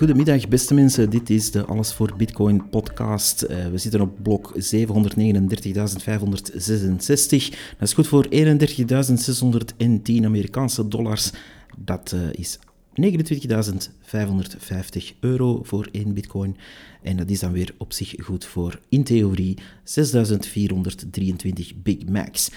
Goedemiddag, beste mensen. Dit is de Alles voor Bitcoin podcast. Uh, we zitten op blok 739.566. Dat is goed voor 31.610 Amerikaanse dollars. Dat uh, is 29.550 euro voor één bitcoin. En dat is dan weer op zich goed voor, in theorie, 6.423 Big Macs.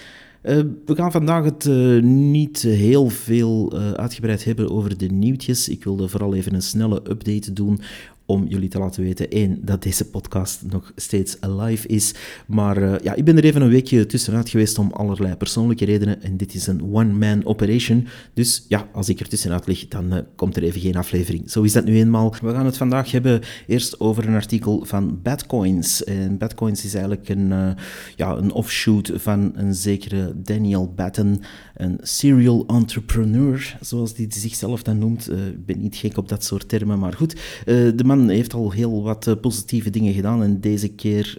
Uh, we gaan vandaag het uh, niet heel veel uh, uitgebreid hebben over de nieuwtjes. Ik wilde vooral even een snelle update doen om jullie te laten weten, één, dat deze podcast nog steeds alive is. Maar uh, ja, ik ben er even een weekje tussenuit geweest om allerlei persoonlijke redenen. En dit is een one-man operation. Dus ja, als ik er tussenuit lig, dan uh, komt er even geen aflevering. Zo is dat nu eenmaal. We gaan het vandaag hebben eerst over een artikel van Badcoins. En Badcoins is eigenlijk een, uh, ja, een offshoot van een zekere Daniel Batten, een serial entrepreneur, zoals hij zichzelf dan noemt. Ik ben niet gek op dat soort termen, maar goed. de man heeft al heel wat uh, positieve dingen gedaan. En deze keer,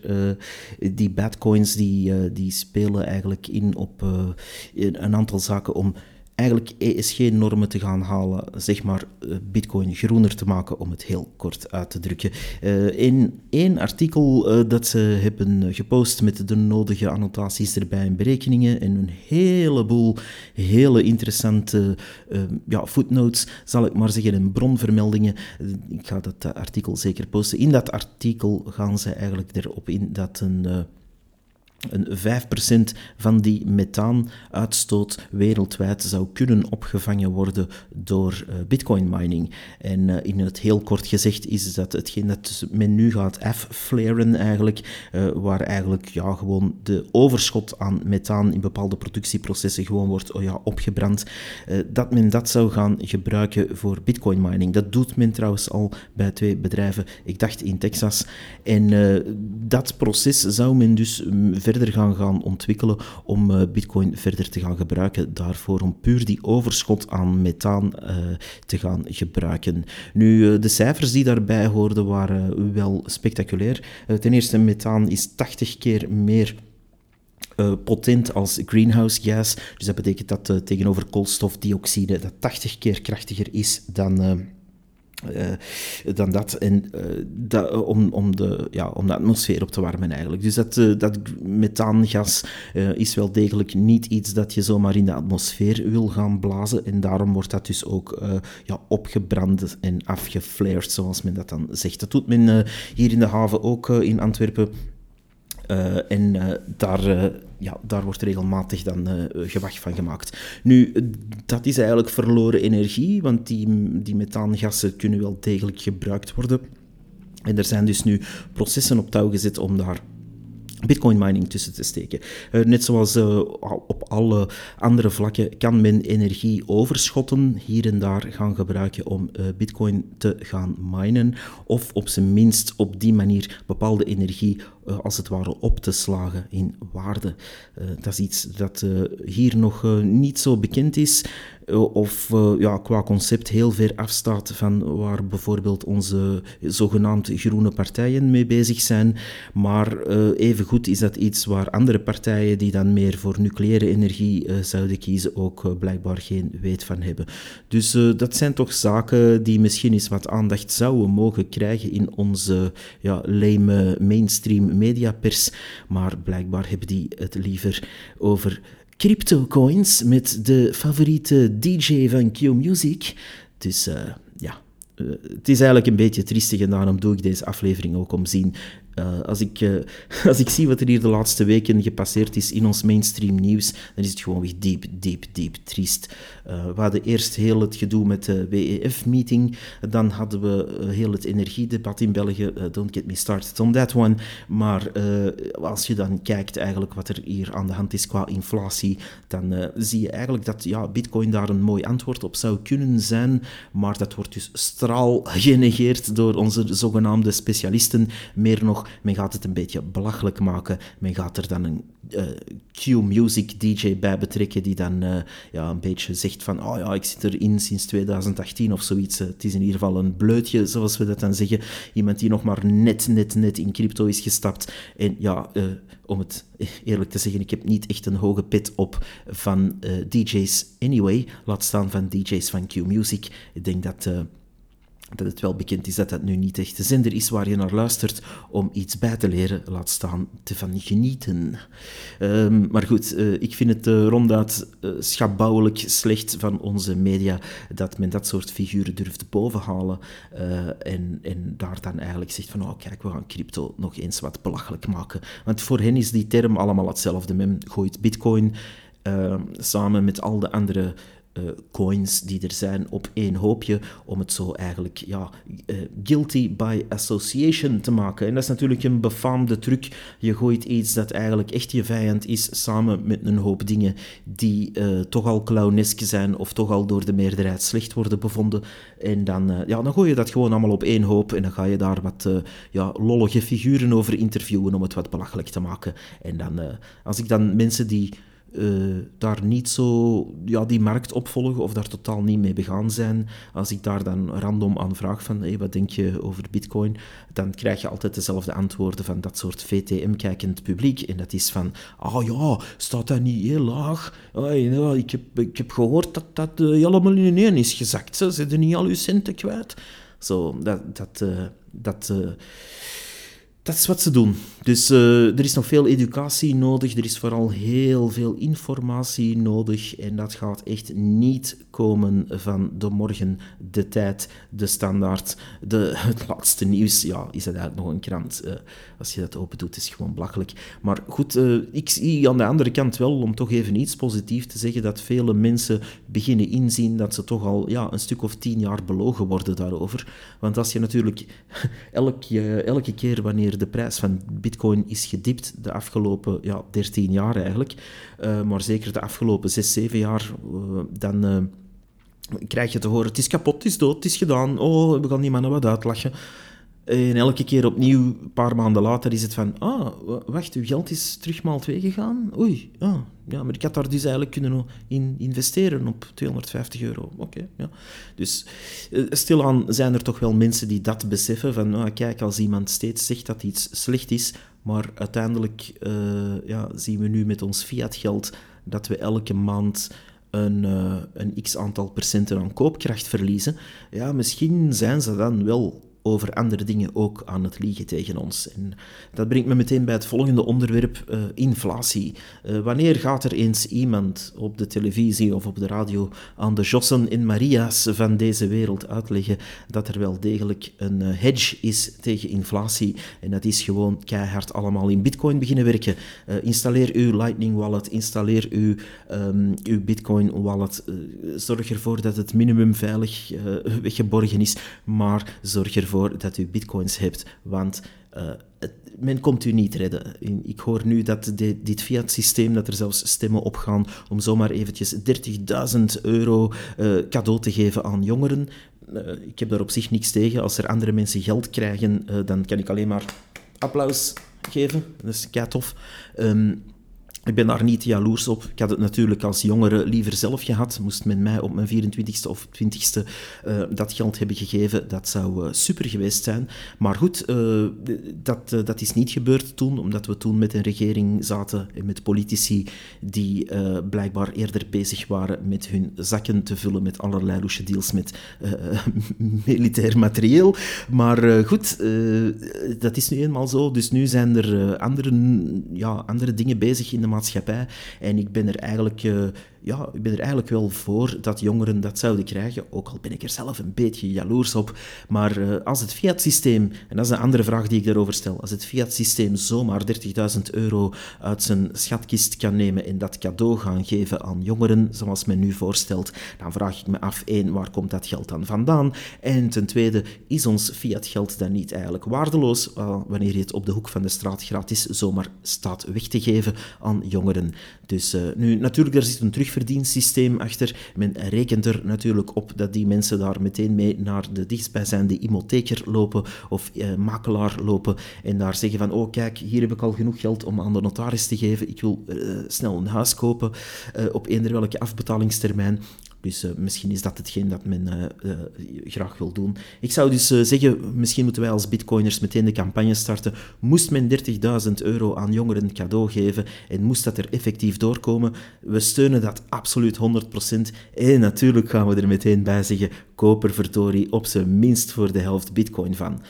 die badcoins, die, die spelen eigenlijk in op een aantal zaken om eigenlijk ESG-normen te gaan halen, zeg maar eh, Bitcoin groener te maken, om het heel kort uit te drukken. Uh, in één artikel uh, dat ze hebben gepost met de nodige annotaties erbij en berekeningen en een heleboel hele interessante ja, footnotes, zal ik maar zeggen, en bronvermeldingen. ik ga dat artikel zeker posten. In dat artikel gaan ze eigenlijk erop in dat een een 5% van die methaanuitstoot wereldwijd zou kunnen opgevangen worden door uh, bitcoin mining. En uh, in het heel kort gezegd is dat hetgeen dat men nu gaat F-flaren eigenlijk, uh, waar eigenlijk ja, gewoon de overschot aan methaan in bepaalde productieprocessen gewoon wordt oh ja, opgebrand, dat men dat zou gaan gebruiken voor bitcoin mining. Dat doet men trouwens al bij twee bedrijven, ik dacht in Texas. En dat proces zou men dus verder gaan, gaan ontwikkelen om uh, Bitcoin verder te gaan gebruiken daarvoor, om puur die overschot aan methaan uh, te gaan gebruiken. Nu, uh, de cijfers die daarbij hoorden waren wel spectaculair. ten eerste, methaan is 80 keer meer potent als greenhouse gas. Dus dat betekent dat tegenover koolstofdioxide dat 80 keer krachtiger is dan, uh, dan dat. En uh, dat, om, om, de, ja, om de atmosfeer op te warmen eigenlijk. Dus dat, dat methaangas is wel degelijk niet iets dat je zomaar in de atmosfeer wil gaan blazen. En daarom wordt dat dus ook ja, opgebrand en afgeflared, zoals men dat dan zegt. Dat doet men hier in de haven ook in Antwerpen. En daar, ja, daar wordt regelmatig dan gewacht van gemaakt. Nu, dat is eigenlijk verloren energie, want die, die methaangassen kunnen wel degelijk gebruikt worden. En er zijn dus nu processen op touw gezet om daar Bitcoin mining tussen te steken. Uh, net zoals uh, op alle andere vlakken kan men energieoverschotten hier en daar gaan gebruiken om uh, Bitcoin te gaan minen, of op zijn minst op die manier bepaalde energie als het ware op te slagen in waarde. dat is iets dat hier nog niet zo bekend is. Eh, of uh, ja, qua concept heel ver afstaat van waar bijvoorbeeld onze zogenaamd groene partijen mee bezig zijn. Maar uh, evengoed is dat iets waar andere partijen die dan meer voor nucleaire energie zouden kiezen ook blijkbaar geen weet van hebben. Dus dat zijn toch zaken die misschien eens wat aandacht zouden mogen krijgen in onze ja, lame mainstream mediapers. Maar blijkbaar hebben die het liever over crypto-coins met de favoriete DJ van Q-Music. Dus uh, ja, uh, het is eigenlijk een beetje triestig en daarom doe ik deze aflevering ook om zien uh, als, ik, uh, als ik zie wat er hier de laatste weken gepasseerd is in ons mainstream nieuws, dan is het gewoon weer diep, diep, diep triest. Uh, we hadden eerst heel het gedoe met de WEF-meeting, dan hadden we heel het energiedebat in België. don't get me started on that one. Maar als je dan kijkt eigenlijk wat er hier aan de hand is qua inflatie, dan zie je eigenlijk dat ja, bitcoin daar een mooi antwoord op zou kunnen zijn, maar dat wordt dus straal genegeerd door onze zogenaamde specialisten, meer nog men gaat het een beetje belachelijk maken. Men gaat er dan een uh, Q-music DJ bij betrekken die dan uh, ja, een beetje zegt van oh ja, ik zit erin sinds 2018 of zoiets. Het is in ieder geval een bleutje, zoals we dat dan zeggen. Iemand die nog maar net, net, net in crypto is gestapt. En ja, om het eerlijk te zeggen, ik heb niet echt een hoge pit op van DJ's anyway. Laat staan van DJ's van Q-music. Ik denk dat dat het wel bekend is dat dat nu niet echt de zender is waar je naar luistert om iets bij te leren, laat staan te van genieten. Um, maar goed, uh, ik vind het uh, ronduit uh, schabouwelijk slecht van onze media dat men dat soort figuren durft bovenhalen en, en daar dan eigenlijk zegt van, oh kijk, we gaan crypto nog eens wat belachelijk maken. Want voor hen is die term allemaal hetzelfde. Men gooit bitcoin samen met al de andere uh, coins die er zijn op één hoopje, om het zo eigenlijk ja, uh, guilty by association te maken. En dat is natuurlijk een befaamde truc. Je gooit iets dat eigenlijk echt je vijand is, samen met een hoop dingen die uh, toch al clownesk zijn of toch al door de meerderheid slecht worden bevonden. En dan, ja, dan gooi je dat gewoon allemaal op één hoop en dan ga je daar wat ja, lollige figuren over interviewen om het wat belachelijk te maken. En dan, als ik dan mensen die uh, daar niet zo ja, die markt opvolgen of daar totaal niet mee begaan zijn. Als ik daar dan random aan vraag van hey, wat denk je over bitcoin, dan krijg je altijd dezelfde antwoorden van dat soort VTM-kijkend publiek. En dat is van, ah oh ja, staat dat niet heel laag? Ja, ik, heb, ik heb gehoord dat dat uh, helemaal in één is gezakt. Ze zitten niet al uw centen kwijt. Zo, dat... dat, uh, dat dat is wat ze doen. Dus uh, er is nog veel educatie nodig, er is vooral heel veel informatie nodig en dat gaat echt niet komen van de morgen, de tijd, de standaard, de, het laatste nieuws. Ja, is dat eigenlijk nog een krant? Uh, als je dat open doet, is gewoon belachelijk. Maar goed, uh, ik zie aan de andere kant wel, om toch even iets positiefs te zeggen, dat vele mensen beginnen inzien dat ze toch al ja, een stuk of tien jaar belogen worden daarover. Want als je natuurlijk elke, elke keer wanneer de prijs van is gedipt de afgelopen ja, 13 jaar eigenlijk, uh, maar zeker de afgelopen 6, 7 jaar, uh, dan uh, krijg je te horen, het is kapot, het is dood, het is gedaan, oh, we gaan die mannen wat uitlachen. En elke keer opnieuw, een paar maanden later, is het van... Ah, wacht, uw geld is terug maal twee gegaan? Oei, ah, ja, maar ik had daar dus eigenlijk kunnen in investeren op 250 euro. Oké, ja. Dus uh, stilaan zijn er toch wel mensen die dat beseffen. Van, ah, kijk, als iemand steeds zegt dat iets slecht is, maar uiteindelijk uh, ja, zien we nu met ons fiatgeld dat we elke maand een, een x-aantal procenten aan koopkracht verliezen. Ja, misschien zijn ze dan wel over andere dingen ook aan het liegen tegen ons. En dat brengt me meteen bij het volgende onderwerp, uh, inflatie. Uh, wanneer gaat er eens iemand op de televisie of op de radio aan de Jossen en Maria's van deze wereld uitleggen dat er wel degelijk een uh, hedge is tegen inflatie en dat is gewoon keihard allemaal in bitcoin beginnen werken. installeer uw Lightning wallet, installeer uw, um, uw bitcoin wallet, zorg ervoor dat het minimum veilig weggeborgen is, maar zorg ervoor dat u bitcoins hebt, want uh, het, men komt u niet redden. Ik hoor nu dat dit fiat-systeem, dat er zelfs stemmen opgaan om zomaar eventjes 30.000 euro uh, cadeau te geven aan jongeren. Uh, ik heb daar op zich niks tegen. Als er andere mensen geld krijgen, dan kan ik alleen maar applaus geven. Dat is kei tof. Um, ik ben daar niet jaloers op. Ik had het natuurlijk als jongere liever zelf gehad. Moest men mij op mijn 24ste of 20ste uh, eh, dat geld hebben gegeven, dat zou uh, super geweest zijn. Maar goed, uh, dat, dat is niet gebeurd toen, omdat we toen met een regering zaten en met politici die blijkbaar eerder bezig waren met hun zakken te vullen met allerlei loesje deals met militair materieel. Maar goed, dat is nu eenmaal zo. Dus nu zijn er andere, ja, andere dingen bezig in de En ik ben er eigenlijk uh, ja, ik ben er eigenlijk wel voor dat jongeren dat zouden krijgen, ook al ben ik er zelf een beetje jaloers op. Maar uh, als het fiat-systeem, en dat is een andere vraag die ik daarover stel, als het fiat-systeem zomaar 30.000 euro uit zijn schatkist kan nemen en dat cadeau gaan geven aan jongeren, zoals men nu voorstelt, dan vraag ik me af, één, waar komt dat geld dan vandaan? En ten tweede, is ons fiat-geld dan niet eigenlijk waardeloos uh, wanneer je het op de hoek van de straat gratis zomaar staat weg te geven aan jongeren? Dus uh, nu, natuurlijk, er zit een terug terugverdiensysteem achter. Men rekent er natuurlijk op dat die mensen daar meteen mee naar de dichtstbijzijnde imotheker lopen of eh, makelaar lopen en daar zeggen van, oh kijk, hier heb ik al genoeg geld om aan de notaris te geven, ik wil uh, snel een huis kopen uh, op eender welke afbetalingstermijn Dus uh, misschien is dat hetgeen dat men uh, uh, graag wil doen. Ik zou dus zeggen, misschien moeten wij als bitcoiners meteen de campagne starten. Moest men 30.000 euro aan jongeren cadeau geven en moest dat er effectief doorkomen, we steunen dat absoluut 100%. En natuurlijk gaan we er meteen bij zeggen, koop er verdorie op zijn minst voor de helft bitcoin van.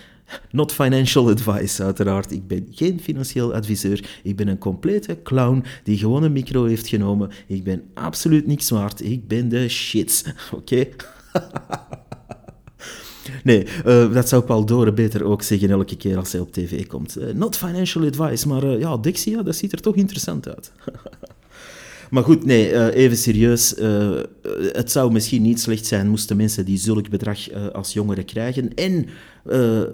Not financial advice, uiteraard. Ik ben geen financieel adviseur. Ik ben een complete clown die gewoon een micro heeft genomen. Ik ben absoluut niks waard. Ik ben de shit. Oké? Nee, uh, dat zou Paul Doren beter ook zeggen elke keer als hij op tv komt. Uh, not financial advice, maar uh, ja, Dixie, dat ziet er toch interessant uit. Maar goed, nee, uh, even serieus. Uh, het zou misschien niet slecht zijn moesten mensen die zulk bedrag uh, als jongeren krijgen en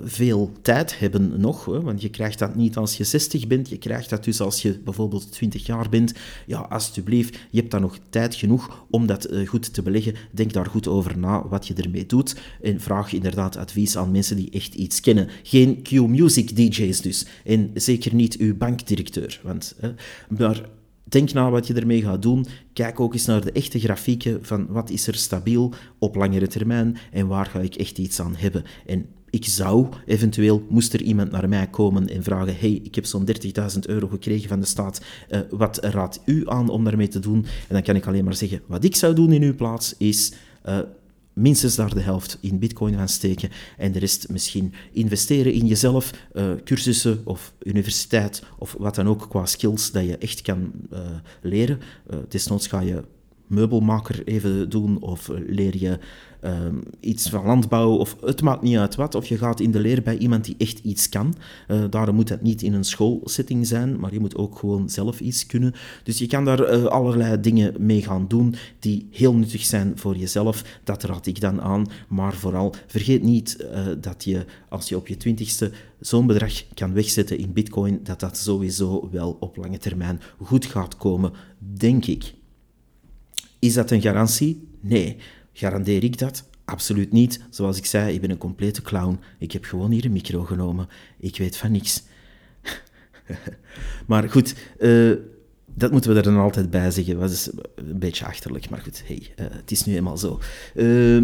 veel tijd hebben nog. Hè, want je krijgt dat niet als je 60 bent, je krijgt dat dus als je bijvoorbeeld 20 jaar bent. Ja, alsjeblieft, je hebt dan nog tijd genoeg om dat goed te beleggen. Denk daar goed over na wat je ermee doet. En vraag inderdaad advies aan mensen die echt iets kennen. Geen Q-music DJ's dus. En zeker niet uw bankdirecteur. Want, maar Denk na wat je ermee gaat doen. Kijk ook eens naar de echte grafieken van wat is er stabiel op langere termijn en waar ga ik echt iets aan hebben. En ik zou eventueel, moest er iemand naar mij komen en vragen: hey, ik heb zo'n 30.000 euro gekregen van de staat, uh, wat raadt u aan om daarmee te doen? En dan kan ik alleen maar zeggen: wat ik zou doen in uw plaats is. Uh, minstens daar de helft in bitcoin gaan steken en de rest misschien investeren in jezelf, uh, cursussen of universiteit of wat dan ook qua skills dat je echt kan uh, leren. Uh, desnoods ga je meubelmaker even doen of leer je Ehm, iets van landbouw, of het maakt niet uit wat. Of je gaat in de leer bij iemand die echt iets kan. Uh, daarom moet het niet in een schoolsetting zijn, maar je moet ook gewoon zelf iets kunnen. Dus je kan daar uh, allerlei dingen mee gaan doen die heel nuttig zijn voor jezelf. Dat raad ik dan aan. Maar vooral, vergeet niet uh, dat je, als je op je twintigste zo'n bedrag kan wegzetten in bitcoin, dat dat sowieso wel op lange termijn goed gaat komen, denk ik. Is dat een garantie? Nee. Garandeer ik dat? Absoluut niet. Zoals ik zei, ik ben een complete clown. Ik heb gewoon hier een micro genomen. Ik weet van niks. maar goed, uh, dat moeten we er dan altijd bij zeggen. Dat is een beetje achterlijk, maar goed, hey, uh, het is nu eenmaal zo. Uh,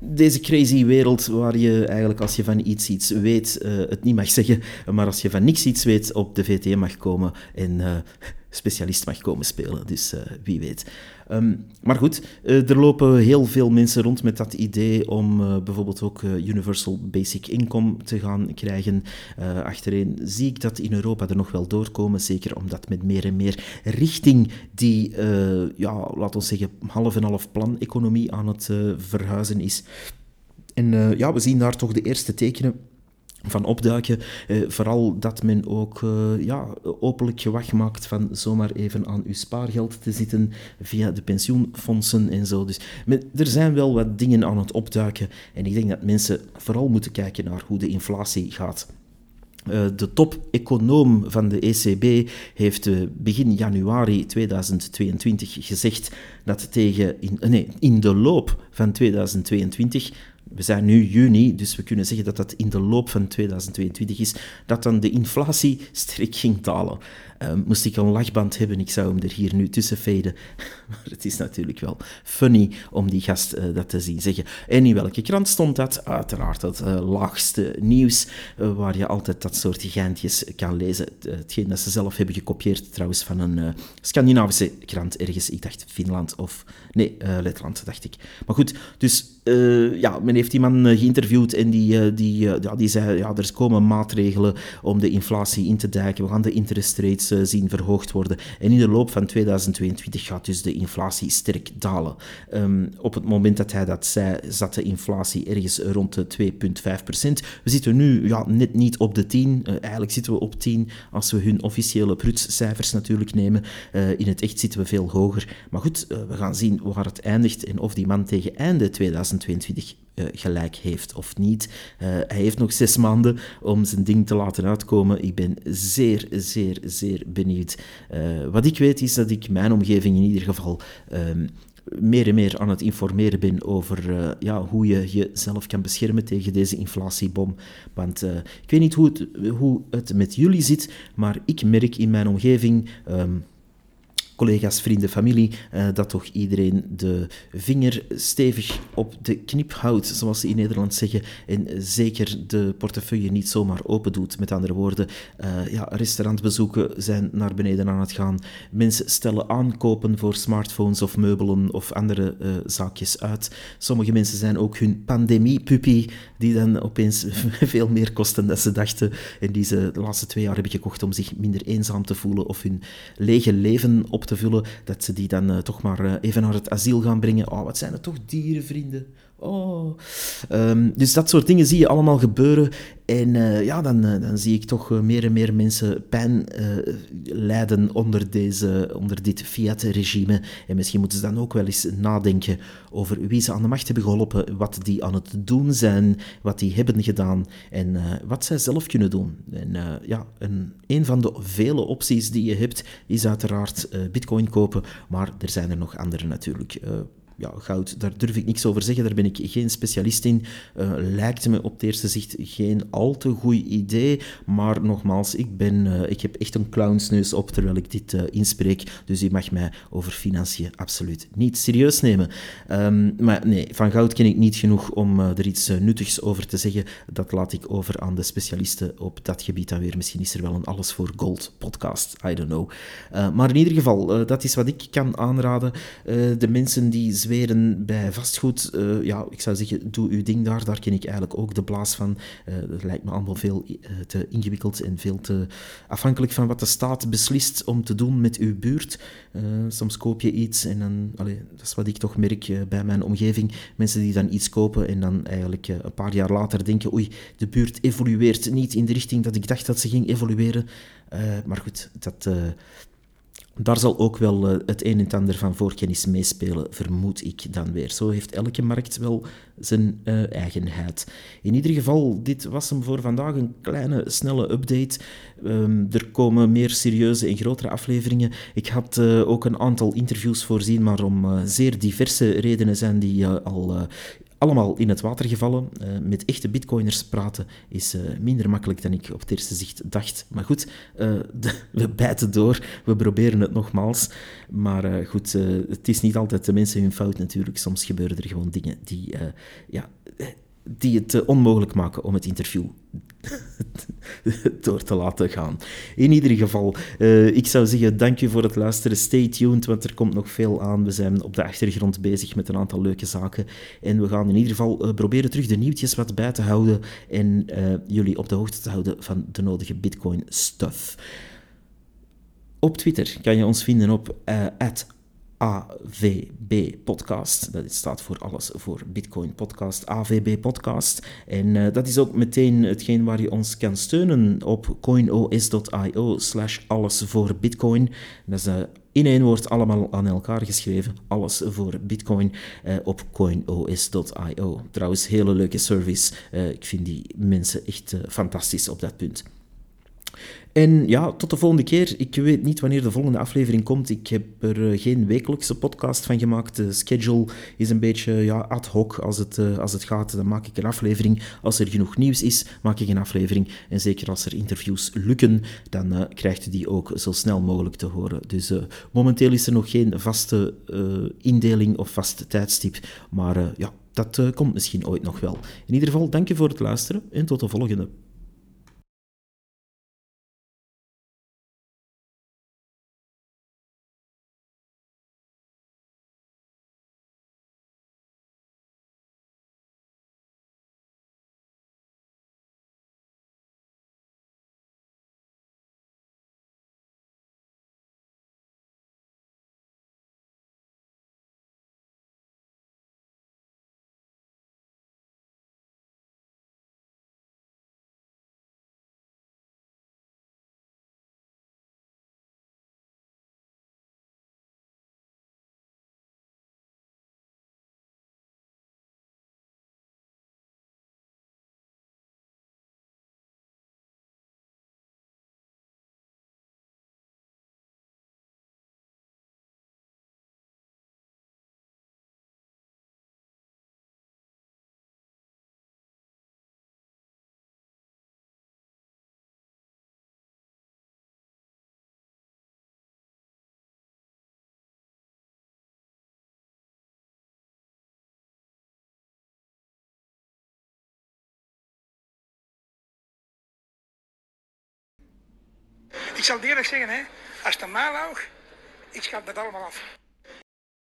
deze crazy wereld waar je eigenlijk als je van iets iets weet, het niet mag zeggen, maar als je van niks iets weet op de VT mag komen en specialist mag komen spelen. Dus wie weet. Um, maar goed, uh, er lopen heel veel mensen rond met dat idee om uh, bijvoorbeeld ook Universal Basic Income te gaan krijgen. achtereen zie ik dat in Europa er nog wel doorkomen, zeker omdat met meer en meer richting die, ja, laten we zeggen, half en half plan-economie aan het verhuizen is. En ja, we zien daar toch de eerste tekenen van opduiken. Eh, vooral dat men ook eh, ja, openlijk gewacht maakt van zomaar even aan uw spaargeld te zitten via de pensioenfondsen en zo. Dus er zijn wel wat dingen aan het opduiken en ik denk dat mensen vooral moeten kijken naar hoe de inflatie gaat. Uh, de top-econoom van de ECB heeft uh, begin januari 2022 gezegd dat tegen in, nee, in de loop van 2022 we zijn nu juni, dus we kunnen zeggen dat dat in de loop van 2022 is, dat dan de inflatie sterk ging dalen. Um, moest ik een lachband hebben, ik zou hem er hier nu tussen faden. maar het is natuurlijk wel funny om die gast uh, dat te zien zeggen. En in welke krant stond dat? Uiteraard het uh, laagste nieuws, uh, waar je altijd dat soort geintjes kan lezen. hetgeen dat ze zelf hebben gekopieerd trouwens van een Scandinavische krant ergens. Ik dacht Finland of... Nee, Letland, dacht ik. Maar goed, dus ja, men heeft die man geïnterviewd en die, die, ja, die zei, ja, er komen maatregelen om de inflatie in te dijken. We gaan de interest rates eh, zien verhoogd worden. En in de loop van 2022 gaat dus de inflatie sterk dalen. Um, op het moment dat hij dat zei, zat de inflatie ergens rond de 2,5 procent. We zitten nu ja, net niet op de 10. Uh, eh, eigenlijk zitten we op 10 als we hun officiële prutscijfers natuurlijk nemen. In het echt zitten we veel hoger. Maar goed, we gaan zien waar het eindigt en of die man tegen einde 2022 uh, gelijk heeft of niet. Uh, hij heeft nog zes maanden om zijn ding te laten uitkomen. Ik ben zeer, zeer, zeer benieuwd. Uh, wat ik weet is dat ik mijn omgeving in ieder geval um, meer en meer aan het informeren ben over ja, hoe je jezelf kan beschermen tegen deze inflatiebom. Want ik weet niet hoe het, hoe het met jullie zit, maar ik merk in mijn omgeving. Um, collega's, vrienden, familie, uh, dat toch iedereen de vinger stevig op de knip houdt, zoals ze in Nederland zeggen, en zeker de portefeuille niet zomaar open doet. Met andere woorden, uh, ja, restaurantbezoeken zijn naar beneden aan het gaan. Mensen stellen aankopen voor smartphones of meubelen of andere uh, zaakjes uit. Sommige mensen zijn ook hun pandemie-puppy, die dan opeens veel meer kosten dan ze dachten en die ze de laatste twee jaar hebben gekocht om zich minder eenzaam te voelen of hun lege leven op te vullen, dat ze die dan uh, toch maar uh, even naar het asiel gaan brengen. Oh, wat zijn het toch dierenvrienden. Oh. Um, dus dat soort dingen zie je allemaal gebeuren. En uh, ja, dan, uh, dan zie ik toch uh, meer en meer mensen pijn lijden onder, deze, onder dit Fiat-regime. En misschien moeten ze dan ook wel eens nadenken over wie ze aan de macht hebben geholpen, wat die aan het doen zijn, wat die hebben gedaan en wat zij zelf kunnen doen. En ja, een, een van de vele opties die je hebt is uiteraard bitcoin kopen, maar er zijn er nog andere natuurlijk ja, goud, daar durf ik niks over zeggen, daar ben ik geen specialist in. Uh, lijkt me op het eerste zicht geen al te goed idee, maar nogmaals, ik, ben, uh, ik heb echt een clownsneus op terwijl ik dit uh, inspreek, dus je mag mij over financiën absoluut niet serieus nemen. Um, maar nee, van goud ken ik niet genoeg om er iets nuttigs over te zeggen. Dat laat ik over aan de specialisten op dat gebied dan weer. Misschien is er wel een Alles voor Gold podcast, I don't know. maar in ieder geval, dat is wat ik kan aanraden. de mensen die zweren bij vastgoed, uh, ja, ik zou zeggen, doe uw ding daar. Daar ken ik eigenlijk ook de blaas van. Dat lijkt me allemaal veel uh, te ingewikkeld en veel te afhankelijk van wat de staat beslist om te doen met uw buurt. soms koop je iets en dan, dat is wat ik toch merk bij mijn omgeving. Mensen die dan iets kopen en dan eigenlijk een paar jaar later denken, oei, de buurt evolueert niet in de richting dat ik dacht dat ze ging evolueren. maar goed, dat daar zal ook wel uh, het een en ander van voorkennis meespelen, vermoed ik dan weer. Zo heeft elke markt wel zijn uh, eigenheid. In ieder geval, dit was hem voor vandaag. Een kleine, snelle update. Um, er komen meer serieuze en grotere afleveringen. Ik had uh, ook een aantal interviews voorzien, maar om zeer diverse redenen zijn die al allemaal in het water gevallen. Uh, met echte bitcoiners praten is uh, minder makkelijk dan ik op het eerste zicht dacht. Maar goed, de, we bijten door, we proberen het nogmaals. Maar goed, het is niet altijd de mensen hun fout natuurlijk. Soms gebeuren er gewoon dingen die ja, die het eh, onmogelijk maken om het interview door te laten gaan. In ieder geval, uh, ik zou zeggen, dank u voor het luisteren. Stay tuned, want er komt nog veel aan. We zijn op de achtergrond bezig met een aantal leuke zaken. En we gaan in ieder geval uh, proberen terug de nieuwtjes wat bij te houden en uh, jullie op de hoogte te houden van de nodige Bitcoin stuff. Op Twitter kan je ons vinden op AVB Podcast. Dat staat voor alles voor Bitcoin Podcast, AVB Podcast. En uh, dat is ook meteen hetgeen waar je ons kan steunen op coinos.io slash alles voor Bitcoin. Dat is uh, in één woord allemaal aan elkaar geschreven. Alles voor Bitcoin uh, op coinos.io. Trouwens, hele leuke service. ik vind die mensen echt fantastisch op dat punt. En ja, tot de volgende keer. Ik weet niet wanneer de volgende aflevering komt. Ik heb er eh, geen wekelijkse podcast van gemaakt. De schedule is een beetje ja, ad hoc als het, uh, als het gaat. Dan maak ik een aflevering. Als er genoeg nieuws is, maak ik een aflevering. En zeker als er interviews lukken, dan uh, krijgt u die ook zo snel mogelijk te horen. Dus momenteel is er nog geen vaste indeling of vast tijdstip. Maar ja, dat komt misschien ooit nog wel. In ieder geval, dank je voor het luisteren en tot de volgende. Ik zal eerlijk zeggen, hè, als het aan mij lag, ik dat allemaal af.